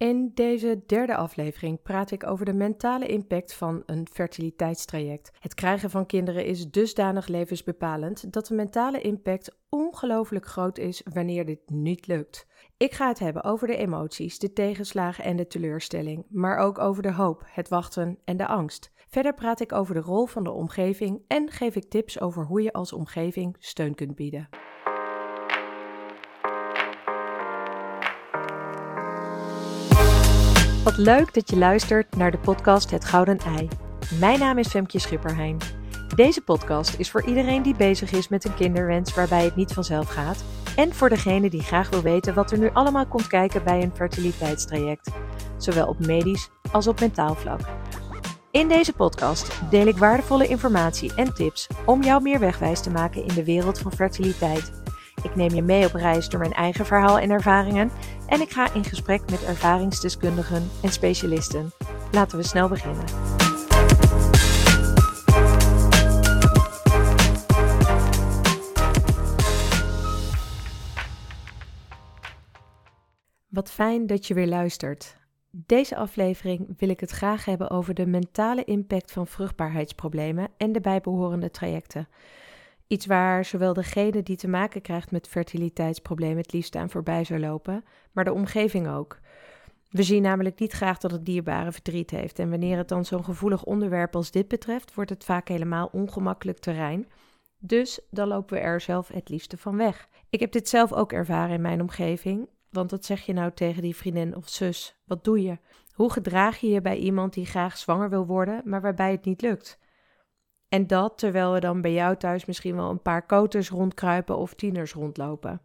In deze derde aflevering praat ik over de mentale impact van een fertiliteitstraject. Het krijgen van kinderen is dusdanig levensbepalend dat de mentale impact ongelooflijk groot is wanneer dit niet lukt. Ik ga het hebben over de emoties, de tegenslagen en de teleurstelling, maar ook over de hoop, het wachten en de angst. Verder praat ik over de rol van de omgeving en geef ik tips over hoe je als omgeving steun kunt bieden. Wat leuk dat je luistert naar de podcast Het Gouden Ei. Mijn naam is Femke Schipperheijn. Deze podcast is voor iedereen die bezig is met een kinderwens waarbij het niet vanzelf gaat. En voor degene die graag wil weten wat er nu allemaal komt kijken bij een fertiliteitstraject. Zowel op medisch als op mentaal vlak. In deze podcast deel ik waardevolle informatie en tips om jou meer wegwijs te maken in de wereld van fertiliteit. Ik neem je mee op reis door mijn eigen verhaal en ervaringen en ik ga in gesprek met ervaringsdeskundigen en specialisten. Laten we snel beginnen. Wat fijn dat je weer luistert. Deze aflevering wil ik het graag hebben over de mentale impact van vruchtbaarheidsproblemen en de bijbehorende trajecten. Iets waar zowel degene die te maken krijgt met fertiliteitsproblemen het liefst aan voorbij zou lopen, maar de omgeving ook. We zien namelijk niet graag dat het dierbare verdriet heeft en wanneer het dan zo'n gevoelig onderwerp als dit betreft, wordt het vaak helemaal ongemakkelijk terrein. Dus dan lopen we er zelf het liefste van weg. Ik heb dit zelf ook ervaren in mijn omgeving, want wat zeg je nou tegen die vriendin of zus? Wat doe je? Hoe gedraag je je bij iemand die graag zwanger wil worden, maar waarbij het niet lukt? En dat terwijl er dan bij jou thuis misschien wel een paar koters rondkruipen of tieners rondlopen.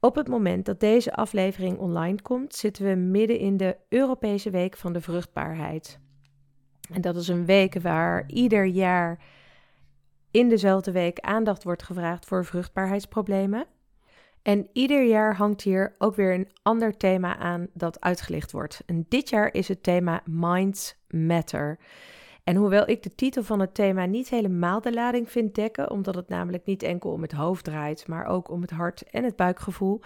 Op het moment dat deze aflevering online komt, zitten we midden in de Europese Week van de Vruchtbaarheid. En dat is een week waar ieder jaar in dezelfde week aandacht wordt gevraagd voor vruchtbaarheidsproblemen. En ieder jaar hangt hier ook weer een ander thema aan dat uitgelicht wordt. En dit jaar is het thema Minds Matter. En hoewel ik de titel van het thema niet helemaal de lading vind dekken, omdat het namelijk niet enkel om het hoofd draait, maar ook om het hart en het buikgevoel,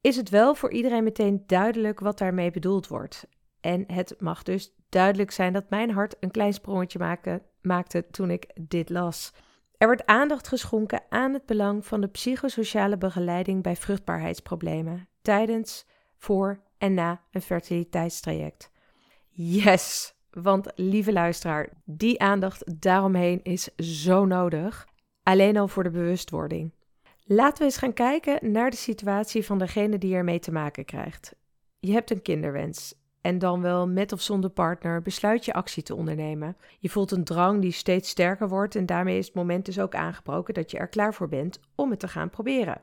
is het wel voor iedereen meteen duidelijk wat daarmee bedoeld wordt. En het mag dus duidelijk zijn dat mijn hart een klein sprongetje maakte toen ik dit las. Er wordt aandacht geschonken aan het belang van de psychosociale begeleiding bij vruchtbaarheidsproblemen tijdens, voor en na een fertiliteitstraject. Yes, want lieve luisteraar, die aandacht daaromheen is zo nodig. Alleen al voor de bewustwording. Laten we eens gaan kijken naar de situatie van degene die ermee te maken krijgt. Je hebt een kinderwens en dan wel met of zonder partner besluit je actie te ondernemen. Je voelt een drang die steeds sterker wordt en daarmee is het moment dus ook aangebroken dat je er klaar voor bent om het te gaan proberen.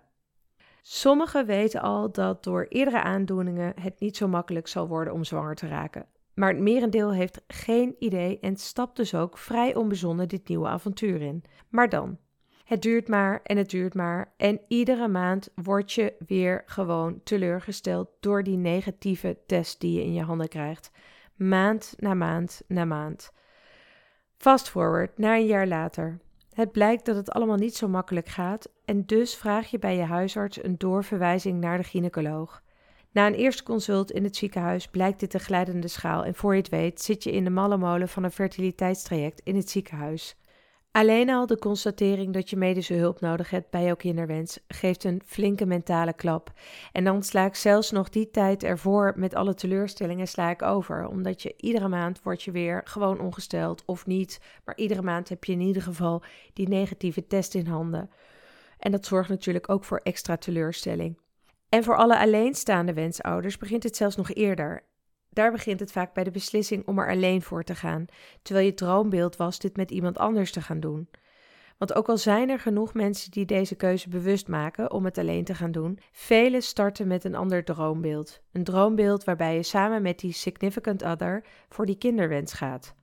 Sommigen weten al dat door eerdere aandoeningen het niet zo makkelijk zal worden om zwanger te raken. Maar het merendeel heeft geen idee en stapt dus ook vrij onbezonnen dit nieuwe avontuur in. Maar dan, het duurt maar en het duurt maar. En iedere maand word je weer gewoon teleurgesteld door die negatieve test die je in je handen krijgt. Maand na maand na maand. Fast forward naar een jaar later. Het blijkt dat het allemaal niet zo makkelijk gaat en dus vraag je bij je huisarts een doorverwijzing naar de gynaecoloog. Na een eerste consult in het ziekenhuis blijkt dit een glijdende schaal en voor je het weet zit je in de malle molen van een fertiliteitstraject in het ziekenhuis. Alleen al de constatering dat je medische hulp nodig hebt bij jouw kinderwens geeft een flinke mentale klap. En dan sla ik zelfs nog die tijd ervoor met alle teleurstellingen sla ik over. Omdat je iedere maand wordt je weer gewoon ongesteld of niet. Maar iedere maand heb je in ieder geval die negatieve test in handen. En dat zorgt natuurlijk ook voor extra teleurstelling. En voor alle alleenstaande wensouders begint het zelfs nog eerder. Daar begint het vaak bij de beslissing om er alleen voor te gaan, terwijl je droombeeld was dit met iemand anders te gaan doen. Want ook al zijn er genoeg mensen die deze keuze bewust maken om het alleen te gaan doen, velen starten met een ander droombeeld. Een droombeeld waarbij je samen met die significant other voor die kinderwens gaat.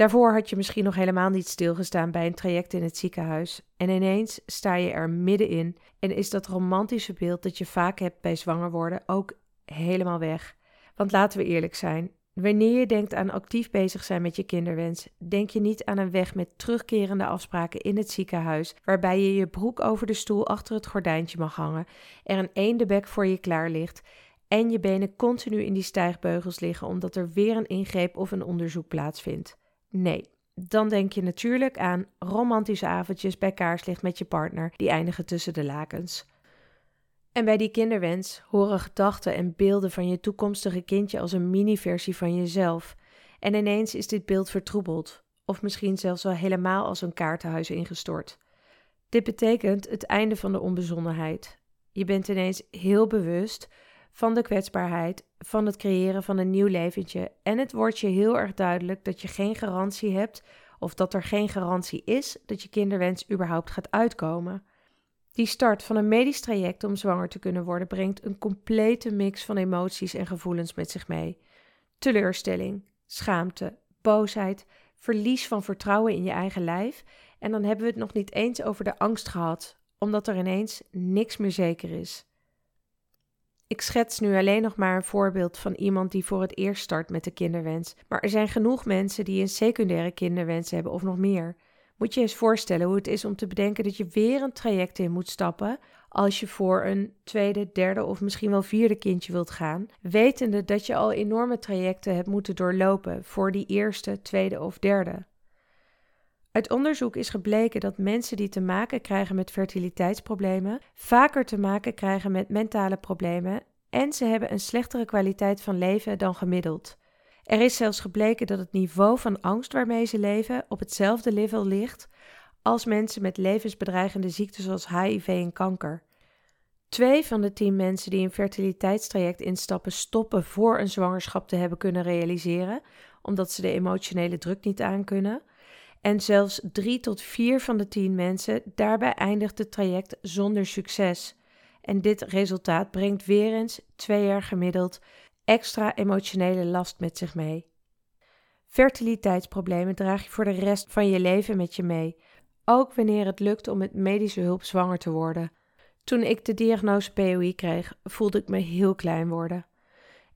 Daarvoor had je misschien nog helemaal niet stilgestaan bij een traject in het ziekenhuis en ineens sta je er middenin en is dat romantische beeld dat je vaak hebt bij zwanger worden ook helemaal weg. Want laten we eerlijk zijn, wanneer je denkt aan actief bezig zijn met je kinderwens, denk je niet aan een weg met terugkerende afspraken in het ziekenhuis, waarbij je je broek over de stoel achter het gordijntje mag hangen, er een eendebek voor je klaar ligt en je benen continu in die stijgbeugels liggen omdat er weer een ingreep of een onderzoek plaatsvindt. Nee, dan denk je natuurlijk aan romantische avondjes bij kaarslicht met je partner die eindigen tussen de lakens. En bij die kinderwens horen gedachten en beelden van je toekomstige kindje als een mini-versie van jezelf. En ineens is dit beeld vertroebeld, of misschien zelfs wel helemaal als een kaartenhuis ingestort. Dit betekent het einde van de onbezonnenheid. Je bent ineens heel bewust van de kwetsbaarheid, van het creëren van een nieuw leventje. En het wordt je heel erg duidelijk dat je geen garantie hebt, of dat er geen garantie is dat je kinderwens überhaupt gaat uitkomen. Die start van een medisch traject om zwanger te kunnen worden brengt een complete mix van emoties en gevoelens met zich mee. Teleurstelling, schaamte, boosheid, verlies van vertrouwen in je eigen lijf. En dan hebben we het nog niet eens over de angst gehad, omdat er ineens niks meer zeker is. Ik schets nu alleen nog maar een voorbeeld van iemand die voor het eerst start met de kinderwens. Maar er zijn genoeg mensen die een secundaire kinderwens hebben of nog meer. Moet je eens voorstellen hoe het is om te bedenken dat je weer een traject in moet stappen als je voor een tweede, derde of misschien wel vierde kindje wilt gaan, wetende dat je al enorme trajecten hebt moeten doorlopen voor die eerste, tweede of derde. Uit onderzoek is gebleken dat mensen die te maken krijgen met fertiliteitsproblemen vaker te maken krijgen met mentale problemen en ze hebben een slechtere kwaliteit van leven dan gemiddeld. Er is zelfs gebleken dat het niveau van angst waarmee ze leven op hetzelfde level ligt als mensen met levensbedreigende ziekten zoals HIV en kanker. Twee van de tien mensen die een fertiliteitstraject instappen stoppen voor een zwangerschap te hebben kunnen realiseren, omdat ze de emotionele druk niet aankunnen. En zelfs drie tot vier van de tien mensen daarbij eindigt het traject zonder succes. En dit resultaat brengt weer eens twee jaar gemiddeld extra emotionele last met zich mee. Fertiliteitsproblemen draag je voor de rest van je leven met je mee, ook wanneer het lukt om met medische hulp zwanger te worden. Toen ik de diagnose POI kreeg, voelde ik me heel klein worden.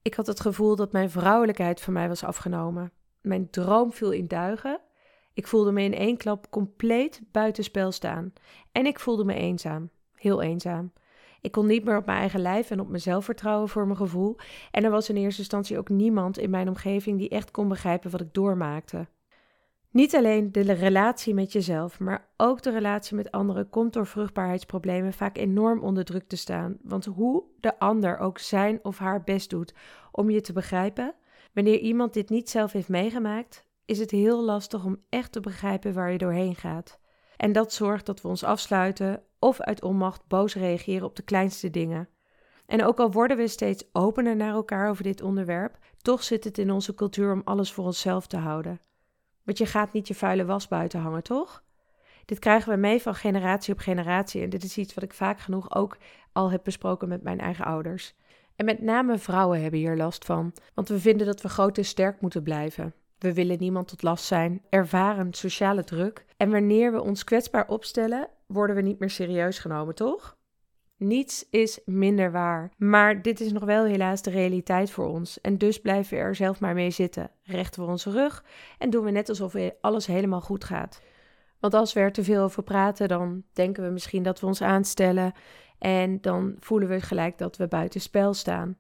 Ik had het gevoel dat mijn vrouwelijkheid van mij was afgenomen. Mijn droom viel in duigen. Ik voelde me in één klap compleet buitenspel staan. En ik voelde me eenzaam, heel eenzaam. Ik kon niet meer op mijn eigen lijf en op mezelf vertrouwen voor mijn gevoel. En er was in eerste instantie ook niemand in mijn omgeving die echt kon begrijpen wat ik doormaakte. Niet alleen de relatie met jezelf, maar ook de relatie met anderen komt door vruchtbaarheidsproblemen vaak enorm onder druk te staan. Want hoe de ander ook zijn of haar best doet om je te begrijpen, wanneer iemand dit niet zelf heeft meegemaakt, is het heel lastig om echt te begrijpen waar je doorheen gaat. En dat zorgt dat we ons afsluiten of uit onmacht boos reageren op de kleinste dingen. En ook al worden we steeds opener naar elkaar over dit onderwerp, toch zit het in onze cultuur om alles voor onszelf te houden. Want je gaat niet je vuile was buiten hangen, toch? Dit krijgen we mee van generatie op generatie en dit is iets wat ik vaak genoeg ook al heb besproken met mijn eigen ouders. En met name vrouwen hebben hier last van, want we vinden dat we groot en sterk moeten blijven. We willen niemand tot last zijn, ervaren sociale druk en wanneer we ons kwetsbaar opstellen, worden we niet meer serieus genomen, toch? Niets is minder waar. Maar dit is nog wel helaas de realiteit voor ons. En dus blijven we er zelf maar mee zitten. Rechten we onze rug en doen we net alsof alles helemaal goed gaat. Want als we er te veel over praten, dan denken we misschien dat we ons aanstellen. En dan voelen we gelijk dat we buiten spel staan.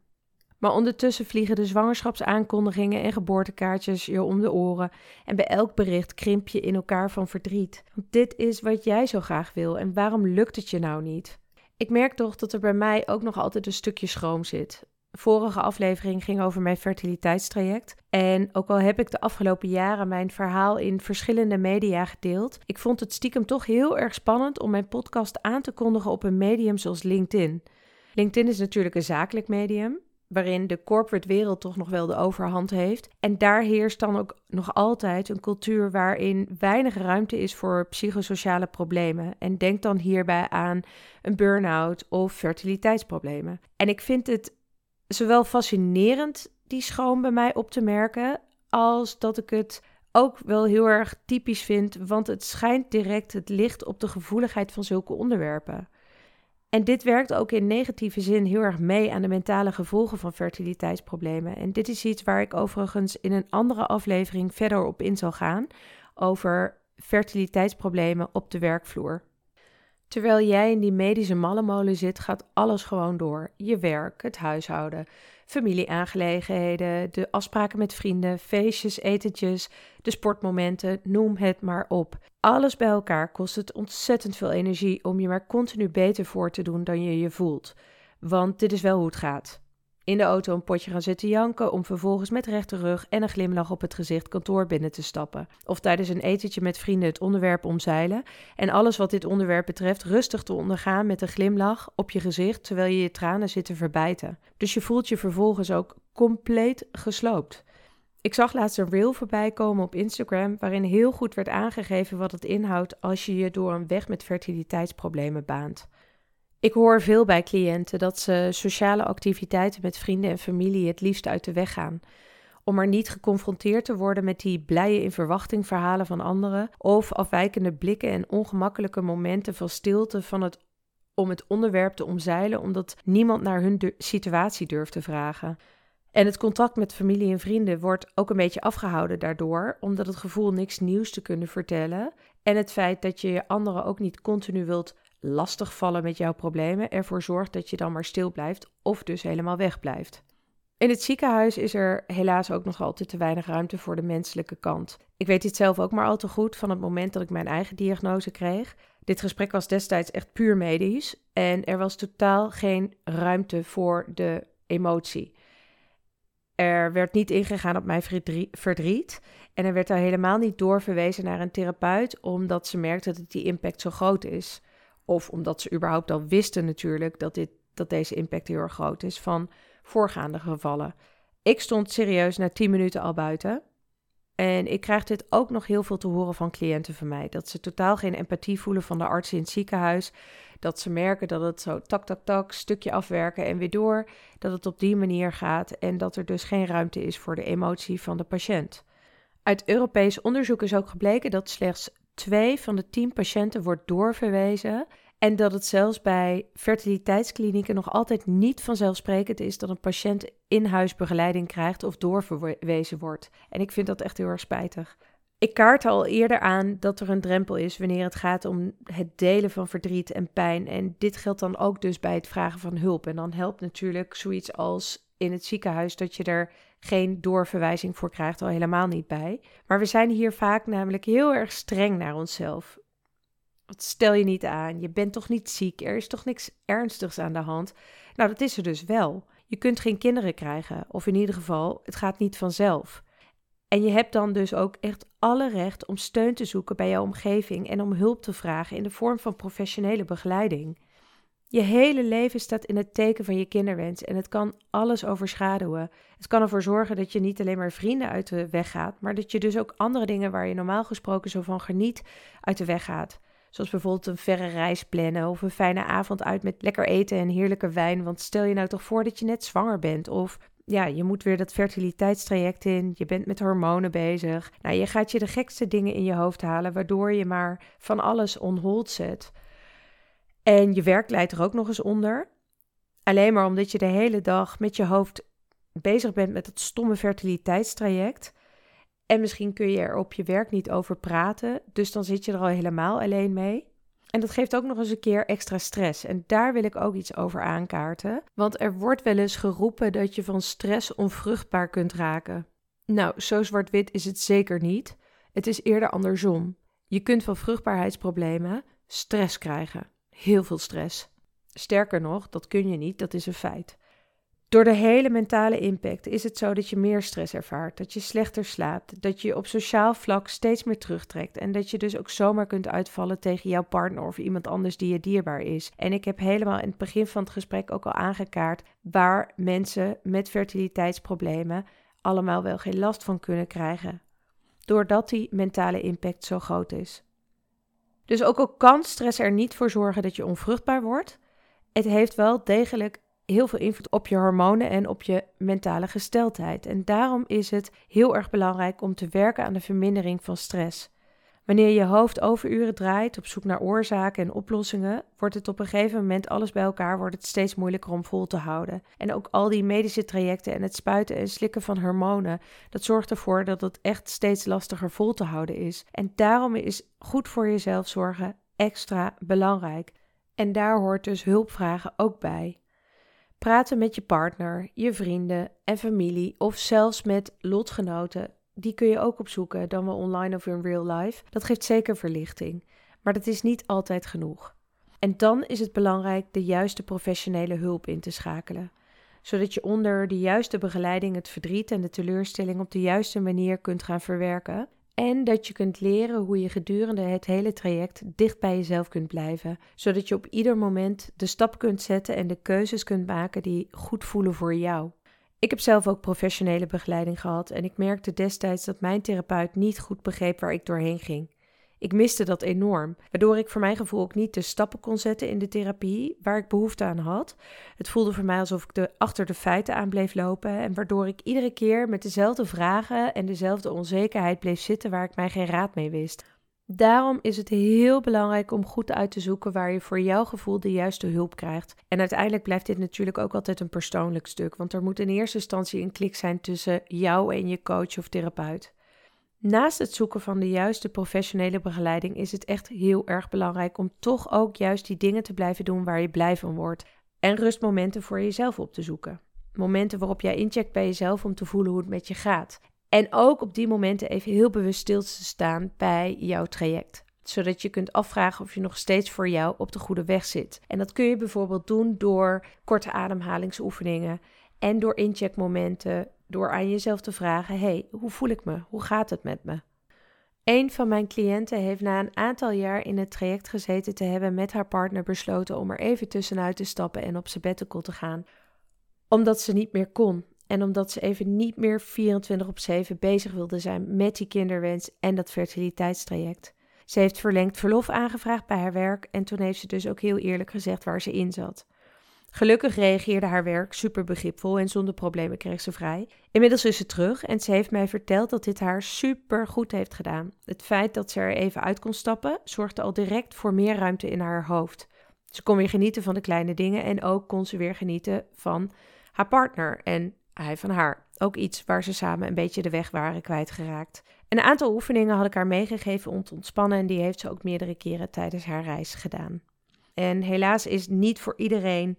Maar ondertussen vliegen de zwangerschapsaankondigingen en geboortekaartjes je om de oren. En bij elk bericht krimp je in elkaar van verdriet. Want dit is wat jij zo graag wil en waarom lukt het je nou niet? Ik merk toch dat er bij mij ook nog altijd een stukje schroom zit. vorige aflevering ging over mijn fertiliteitstraject. En ook al heb ik de afgelopen jaren mijn verhaal in verschillende media gedeeld, ik vond het stiekem toch heel erg spannend om mijn podcast aan te kondigen op een medium zoals LinkedIn. LinkedIn is natuurlijk een zakelijk medium, waarin de corporate wereld toch nog wel de overhand heeft. En daar heerst dan ook nog altijd een cultuur waarin weinig ruimte is voor psychosociale problemen. En denk dan hierbij aan een burn-out of fertiliteitsproblemen. En ik vind het zowel fascinerend die schoon bij mij op te merken, als dat ik het ook wel heel erg typisch vind, want het schijnt direct het licht op de gevoeligheid van zulke onderwerpen. En dit werkt ook in negatieve zin heel erg mee aan de mentale gevolgen van fertiliteitsproblemen. En dit is iets waar ik overigens in een andere aflevering verder op in zal gaan over fertiliteitsproblemen op de werkvloer. Terwijl jij in die medische mallenmolen zit, gaat alles gewoon door. Je werk, het huishouden, familieaangelegenheden, de afspraken met vrienden, feestjes, etentjes, de sportmomenten, noem het maar op. Alles bij elkaar kost het ontzettend veel energie om je maar continu beter voor te doen dan je je voelt. Want dit is wel hoe het gaat in de auto een potje gaan zitten janken om vervolgens met rechte rug en een glimlach op het gezicht kantoor binnen te stappen. Of tijdens een etentje met vrienden het onderwerp omzeilen en alles wat dit onderwerp betreft rustig te ondergaan met een glimlach op je gezicht terwijl je je tranen zit te verbijten. Dus je voelt je vervolgens ook compleet gesloopt. Ik zag laatst een reel voorbij komen op Instagram waarin heel goed werd aangegeven wat het inhoudt als je je door een weg met fertiliteitsproblemen baant. Ik hoor veel bij cliënten dat ze sociale activiteiten met vrienden en familie het liefst uit de weg gaan. Om maar niet geconfronteerd te worden met die blije in verwachting verhalen van anderen of afwijkende blikken en ongemakkelijke momenten van stilte van het om het onderwerp te omzeilen omdat niemand naar hun situatie durft te vragen. En het contact met familie en vrienden wordt ook een beetje afgehouden daardoor, omdat het gevoel niks nieuws te kunnen vertellen en het feit dat je anderen ook niet continu wilt lastigvallen met jouw problemen ervoor zorgt dat je dan maar stil blijft of dus helemaal wegblijft. In het ziekenhuis is er helaas ook nog altijd te weinig ruimte voor de menselijke kant. Ik weet dit zelf ook maar al te goed van het moment dat ik mijn eigen diagnose kreeg. Dit gesprek was destijds echt puur medisch en er was totaal geen ruimte voor de emotie. Er werd niet ingegaan op mijn verdriet en er werd daar helemaal niet doorverwezen naar een therapeut omdat ze merkte dat die impact zo groot is. Of omdat ze überhaupt al wisten natuurlijk dat, dit, dat deze impact heel erg groot is van voorgaande gevallen. Ik stond serieus na 10 minuten al buiten. En ik krijg dit ook nog heel veel te horen van cliënten van mij. Dat ze totaal geen empathie voelen van de arts in het ziekenhuis. Dat ze merken dat het zo tak, tak, tak, stukje afwerken en weer door. Dat het op die manier gaat en dat er dus geen ruimte is voor de emotie van de patiënt. Uit Europees onderzoek is ook gebleken dat slechts twee van de tien patiënten wordt doorverwezen. En dat het zelfs bij fertiliteitsklinieken nog altijd niet vanzelfsprekend is dat een patiënt in-huis begeleiding krijgt of doorverwezen wordt. En ik vind dat echt heel erg spijtig. Ik kaart al eerder aan dat er een drempel is wanneer het gaat om het delen van verdriet en pijn. En dit geldt dan ook dus bij het vragen van hulp. En dan helpt natuurlijk zoiets als in het ziekenhuis dat je er geen doorverwijzing voor krijgt, al helemaal niet bij. Maar we zijn hier vaak namelijk heel erg streng naar onszelf. Wat stel je niet aan, je bent toch niet ziek, er is toch niks ernstigs aan de hand. Nou, dat is er dus wel. Je kunt geen kinderen krijgen, of in ieder geval, het gaat niet vanzelf. En je hebt dan dus ook echt alle recht om steun te zoeken bij jouw omgeving en om hulp te vragen in de vorm van professionele begeleiding. Je hele leven staat in het teken van je kinderwens en het kan alles overschaduwen. Het kan ervoor zorgen dat je niet alleen maar vrienden uit de weg gaat, maar dat je dus ook andere dingen waar je normaal gesproken zo van geniet uit de weg gaat. Zoals bijvoorbeeld een verre reis plannen of een fijne avond uit met lekker eten en heerlijke wijn. Want stel je nou toch voor dat je net zwanger bent of ja, je moet weer dat fertiliteitstraject in, je bent met hormonen bezig. Nou, je gaat je de gekste dingen in je hoofd halen, waardoor je maar van alles on hold zet. En je werk leidt er ook nog eens onder. Alleen maar omdat je de hele dag met je hoofd bezig bent met het stomme fertiliteitstraject. En misschien kun je er op je werk niet over praten. Dus dan zit je er al helemaal alleen mee. En dat geeft ook nog eens een keer extra stress. En daar wil ik ook iets over aankaarten. Want er wordt wel eens geroepen dat je van stress onvruchtbaar kunt raken. Nou, zo zwart-wit is het zeker niet. Het is eerder andersom. Je kunt van vruchtbaarheidsproblemen stress krijgen. Heel veel stress. Sterker nog, dat kun je niet, dat is een feit. Door de hele mentale impact is het zo dat je meer stress ervaart, dat je slechter slaapt, dat je op sociaal vlak steeds meer terugtrekt en dat je dus ook zomaar kunt uitvallen tegen jouw partner of iemand anders die je dierbaar is. En ik heb helemaal in het begin van het gesprek ook al aangekaart waar mensen met fertiliteitsproblemen allemaal wel geen last van kunnen krijgen, doordat die mentale impact zo groot is. Dus ook al kan stress er niet voor zorgen dat je onvruchtbaar wordt, het heeft wel degelijk heel veel invloed op je hormonen en op je mentale gesteldheid. En daarom is het heel erg belangrijk om te werken aan de vermindering van stress. Wanneer je hoofd overuren draait op zoek naar oorzaken en oplossingen, wordt het op een gegeven moment alles bij elkaar wordt het steeds moeilijker om vol te houden. En ook al die medische trajecten en het spuiten en slikken van hormonen, dat zorgt ervoor dat het echt steeds lastiger vol te houden is. En daarom is goed voor jezelf zorgen extra belangrijk. En daar hoort dus hulpvragen ook bij. Praten met je partner, je vrienden en familie of zelfs met lotgenoten, die kun je ook opzoeken, dan wel online of in real life. Dat geeft zeker verlichting, maar dat is niet altijd genoeg. En dan is het belangrijk de juiste professionele hulp in te schakelen, zodat je onder de juiste begeleiding het verdriet en de teleurstelling op de juiste manier kunt gaan verwerken en dat je kunt leren hoe je gedurende het hele traject dicht bij jezelf kunt blijven, zodat je op ieder moment de stap kunt zetten en de keuzes kunt maken die goed voelen voor jou. Ik heb zelf ook professionele begeleiding gehad en ik merkte destijds dat mijn therapeut niet goed begreep waar ik doorheen ging. Ik miste dat enorm, waardoor ik voor mijn gevoel ook niet de stappen kon zetten in de therapie waar ik behoefte aan had. Het voelde voor mij alsof ik de, achter de feiten aan bleef lopen en waardoor ik iedere keer met dezelfde vragen en dezelfde onzekerheid bleef zitten waar ik mij geen raad mee wist. Daarom is het heel belangrijk om goed uit te zoeken waar je voor jouw gevoel de juiste hulp krijgt. En uiteindelijk blijft dit natuurlijk ook altijd een persoonlijk stuk, want er moet in eerste instantie een klik zijn tussen jou en je coach of therapeut. Naast het zoeken van de juiste professionele begeleiding is het echt heel erg belangrijk om toch ook juist die dingen te blijven doen waar je blij van wordt. En rustmomenten voor jezelf op te zoeken. Momenten waarop jij incheckt bij jezelf om te voelen hoe het met je gaat. En ook op die momenten even heel bewust stil te staan bij jouw traject. Zodat je kunt afvragen of je nog steeds voor jou op de goede weg zit. En dat kun je bijvoorbeeld doen door korte ademhalingsoefeningen en door incheckmomenten door aan jezelf te vragen: hey, hoe voel ik me? Hoe gaat het met me? Een van mijn cliënten heeft na een aantal jaar in het traject gezeten te hebben met haar partner besloten om er even tussenuit te stappen en op sabbatical te gaan. Omdat ze niet meer kon en omdat ze even niet meer 24 op 7 bezig wilde zijn met die kinderwens en dat fertiliteitstraject. Ze heeft verlengd verlof aangevraagd bij haar werk en toen heeft ze dus ook heel eerlijk gezegd waar ze in zat. Gelukkig reageerde haar werk super begripvol en zonder problemen kreeg ze vrij. Inmiddels is ze terug en ze heeft mij verteld dat dit haar super goed heeft gedaan. Het feit dat ze er even uit kon stappen zorgde al direct voor meer ruimte in haar hoofd. Ze kon weer genieten van de kleine dingen en ook kon ze weer genieten van haar partner en hij van haar. Ook iets waar ze samen een beetje de weg waren kwijtgeraakt. Een aantal oefeningen had ik haar meegegeven om te ontspannen en die heeft ze ook meerdere keren tijdens haar reis gedaan. En helaas is niet voor iedereen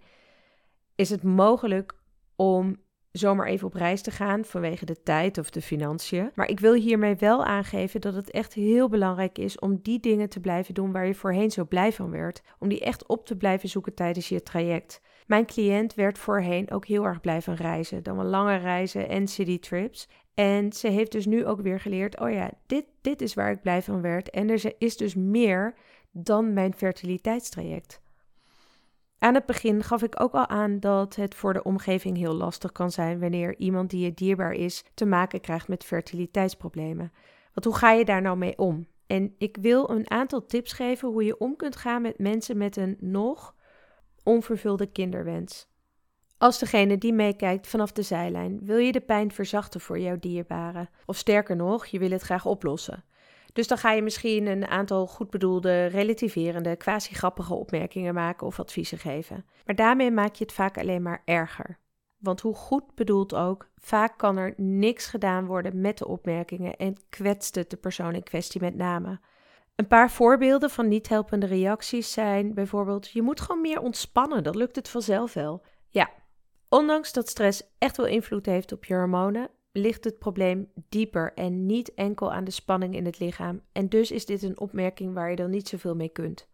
is het mogelijk om zomaar even op reis te gaan vanwege de tijd of de financiën. Maar ik wil hiermee wel aangeven dat het echt heel belangrijk is om die dingen te blijven doen waar je voorheen zo blij van werd. Om die echt op te blijven zoeken tijdens je traject. Mijn cliënt werd voorheen ook heel erg blij van reizen, dan wel lange reizen en citytrips. En ze heeft dus nu ook weer geleerd: oh ja, dit, dit is waar ik blij van werd. En er is dus meer dan mijn fertiliteitstraject. Aan het begin gaf ik ook al aan dat het voor de omgeving heel lastig kan zijn wanneer iemand die je dierbaar is te maken krijgt met fertiliteitsproblemen. Want hoe ga je daar nou mee om? En ik wil een aantal tips geven hoe je om kunt gaan met mensen met een nog onvervulde kinderwens. Als degene die meekijkt vanaf de zijlijn, wil je de pijn verzachten voor jouw dierbare. Of sterker nog, je wil het graag oplossen. Dus dan ga je misschien een aantal goed bedoelde, relativerende, quasi-grappige opmerkingen maken of adviezen geven. Maar daarmee maak je het vaak alleen maar erger. Want hoe goed bedoeld ook, vaak kan er niks gedaan worden met de opmerkingen en kwetst het de persoon in kwestie met name. Een paar voorbeelden van niet helpende reacties zijn bijvoorbeeld: je moet gewoon meer ontspannen, dat lukt het vanzelf wel. Ja, ondanks dat stress echt wel invloed heeft op je hormonen, ligt het probleem dieper en niet enkel aan de spanning in het lichaam. En dus is dit een opmerking waar je dan niet zoveel mee kunt.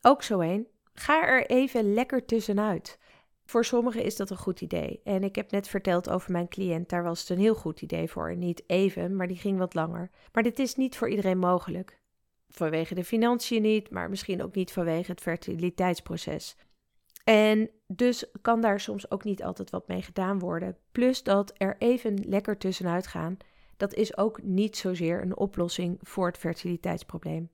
Ook zo een, ga er even lekker tussenuit. Voor sommigen is dat een goed idee. En ik heb net verteld over mijn cliënt, daar was het een heel goed idee voor. Niet even, maar die ging wat langer. Maar dit is niet voor iedereen mogelijk. Vanwege de financiën niet, maar misschien ook niet vanwege het fertiliteitsproces. En dus kan daar soms ook niet altijd wat mee gedaan worden. Plus dat er even lekker tussenuit gaan, dat is ook niet zozeer een oplossing voor het fertiliteitsprobleem.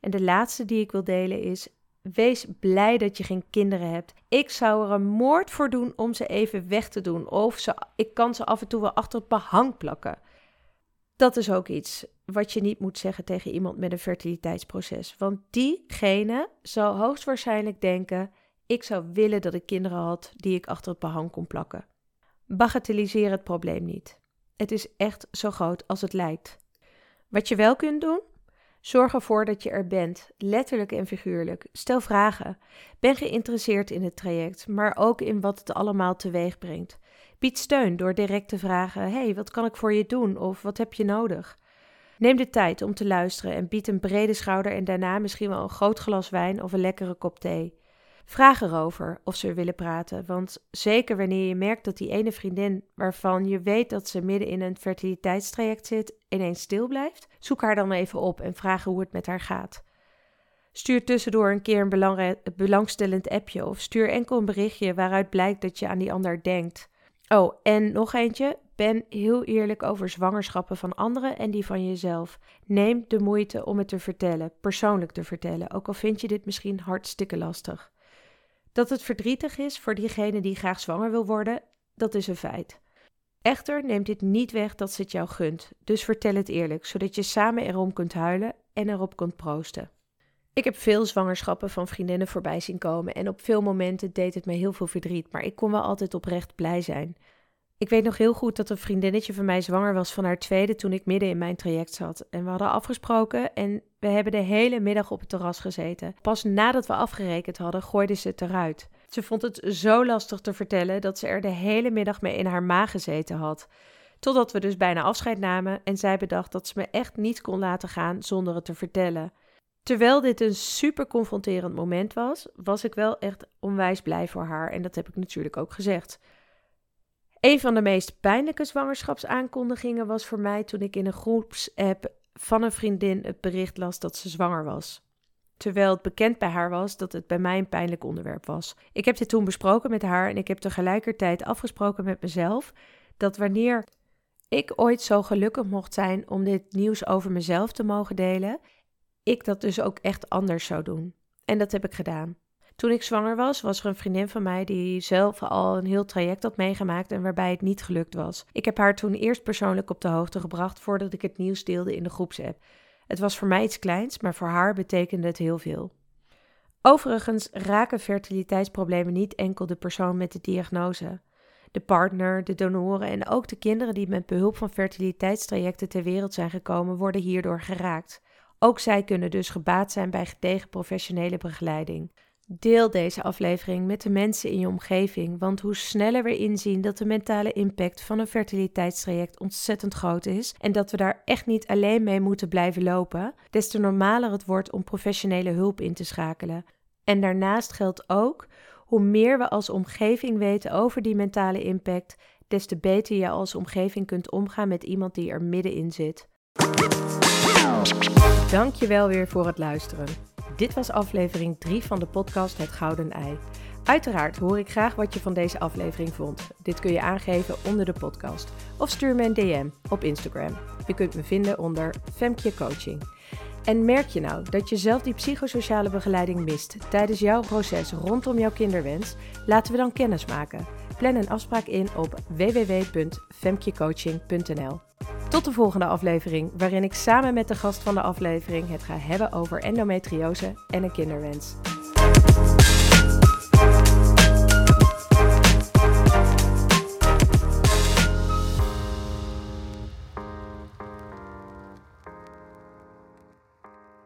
En de laatste die ik wil delen is: wees blij dat je geen kinderen hebt. Ik zou er een moord voor doen om ze even weg te doen. Of ze, ik kan ze af en toe wel achter het behang plakken. Dat is ook iets wat je niet moet zeggen tegen iemand met een fertiliteitsproces. Want diegene zal hoogstwaarschijnlijk denken ik zou willen dat ik kinderen had die ik achter het behang kon plakken. Bagatelliseer het probleem niet. Het is echt zo groot als het lijkt. Wat je wel kunt doen, Zorg ervoor dat je er bent, letterlijk en figuurlijk. Stel vragen. Ben geïnteresseerd in het traject, maar ook in wat het allemaal teweeg brengt. Bied steun door direct te vragen: hey, wat kan ik voor je doen? Of wat heb je nodig? Neem de tijd om te luisteren en bied een brede schouder en daarna misschien wel een groot glas wijn of een lekkere kop thee. Vraag erover of ze willen praten, want zeker wanneer je merkt dat die ene vriendin waarvan je weet dat ze midden in een fertiliteitstraject zit, ineens stil blijft, zoek haar dan even op en vraag hoe het met haar gaat. Stuur tussendoor een keer een belangstellend appje of stuur enkel een berichtje waaruit blijkt dat je aan die ander denkt. Oh, en nog eentje. Ben heel eerlijk over zwangerschappen van anderen en die van jezelf. Neem de moeite om het te vertellen, persoonlijk te vertellen, ook al vind je dit misschien hartstikke lastig. Dat het verdrietig is voor diegene die graag zwanger wil worden, dat is een feit. Echter neemt dit niet weg dat ze het jou gunt, dus vertel het eerlijk, zodat je samen erom kunt huilen en erop kunt proosten. Ik heb veel zwangerschappen van vriendinnen voorbij zien komen en op veel momenten deed het me heel veel verdriet, maar ik kon wel altijd oprecht blij zijn. Ik weet nog heel goed dat een vriendinnetje van mij zwanger was van haar tweede toen ik midden in mijn traject zat. En we hadden afgesproken en we hebben de hele middag op het terras gezeten. Pas nadat we afgerekend hadden, gooide ze het eruit. Ze vond het zo lastig te vertellen dat ze er de hele middag mee in haar maag gezeten had. Totdat we dus bijna afscheid namen en zij bedacht dat ze me echt niet kon laten gaan zonder het te vertellen. Terwijl dit een super confronterend moment was, was ik wel echt onwijs blij voor haar en dat heb ik natuurlijk ook gezegd. Een van de meest pijnlijke zwangerschapsaankondigingen was voor mij toen ik in een groepsapp van een vriendin het bericht las dat ze zwanger was. Terwijl het bekend bij haar was dat het bij mij een pijnlijk onderwerp was. Ik heb dit toen besproken met haar en ik heb tegelijkertijd afgesproken met mezelf dat wanneer ik ooit zo gelukkig mocht zijn om dit nieuws over mezelf te mogen delen, ik dat dus ook echt anders zou doen. En dat heb ik gedaan. Toen ik zwanger was, was er een vriendin van mij die zelf al een heel traject had meegemaakt en waarbij het niet gelukt was. Ik heb haar toen eerst persoonlijk op de hoogte gebracht voordat ik het nieuws deelde in de groepsapp. Het was voor mij iets kleins, maar voor haar betekende het heel veel. Overigens raken fertiliteitsproblemen niet enkel de persoon met de diagnose. De partner, de donoren en ook de kinderen die met behulp van fertiliteitstrajecten ter wereld zijn gekomen, worden hierdoor geraakt. Ook zij kunnen dus gebaat zijn bij gedegen professionele begeleiding. Deel deze aflevering met de mensen in je omgeving, want hoe sneller we inzien dat de mentale impact van een fertiliteitstraject ontzettend groot is en dat we daar echt niet alleen mee moeten blijven lopen, des te normaler het wordt om professionele hulp in te schakelen. En daarnaast geldt ook, hoe meer we als omgeving weten over die mentale impact, des te beter je als omgeving kunt omgaan met iemand die er middenin zit. Dank je wel weer voor het luisteren. Dit was aflevering 3 van de podcast Het Gouden Ei. Uiteraard hoor ik graag wat je van deze aflevering vond. Dit kun je aangeven onder de podcast of stuur me een DM op Instagram. Je kunt me vinden onder Femke Coaching. En merk je nou dat je zelf die psychosociale begeleiding mist tijdens jouw proces rondom jouw kinderwens? Laten we dan kennis maken. Plan een afspraak in op www.femkecoaching.nl. Tot de volgende aflevering, waarin ik samen met de gast van de aflevering het ga hebben over endometriose en een kinderwens.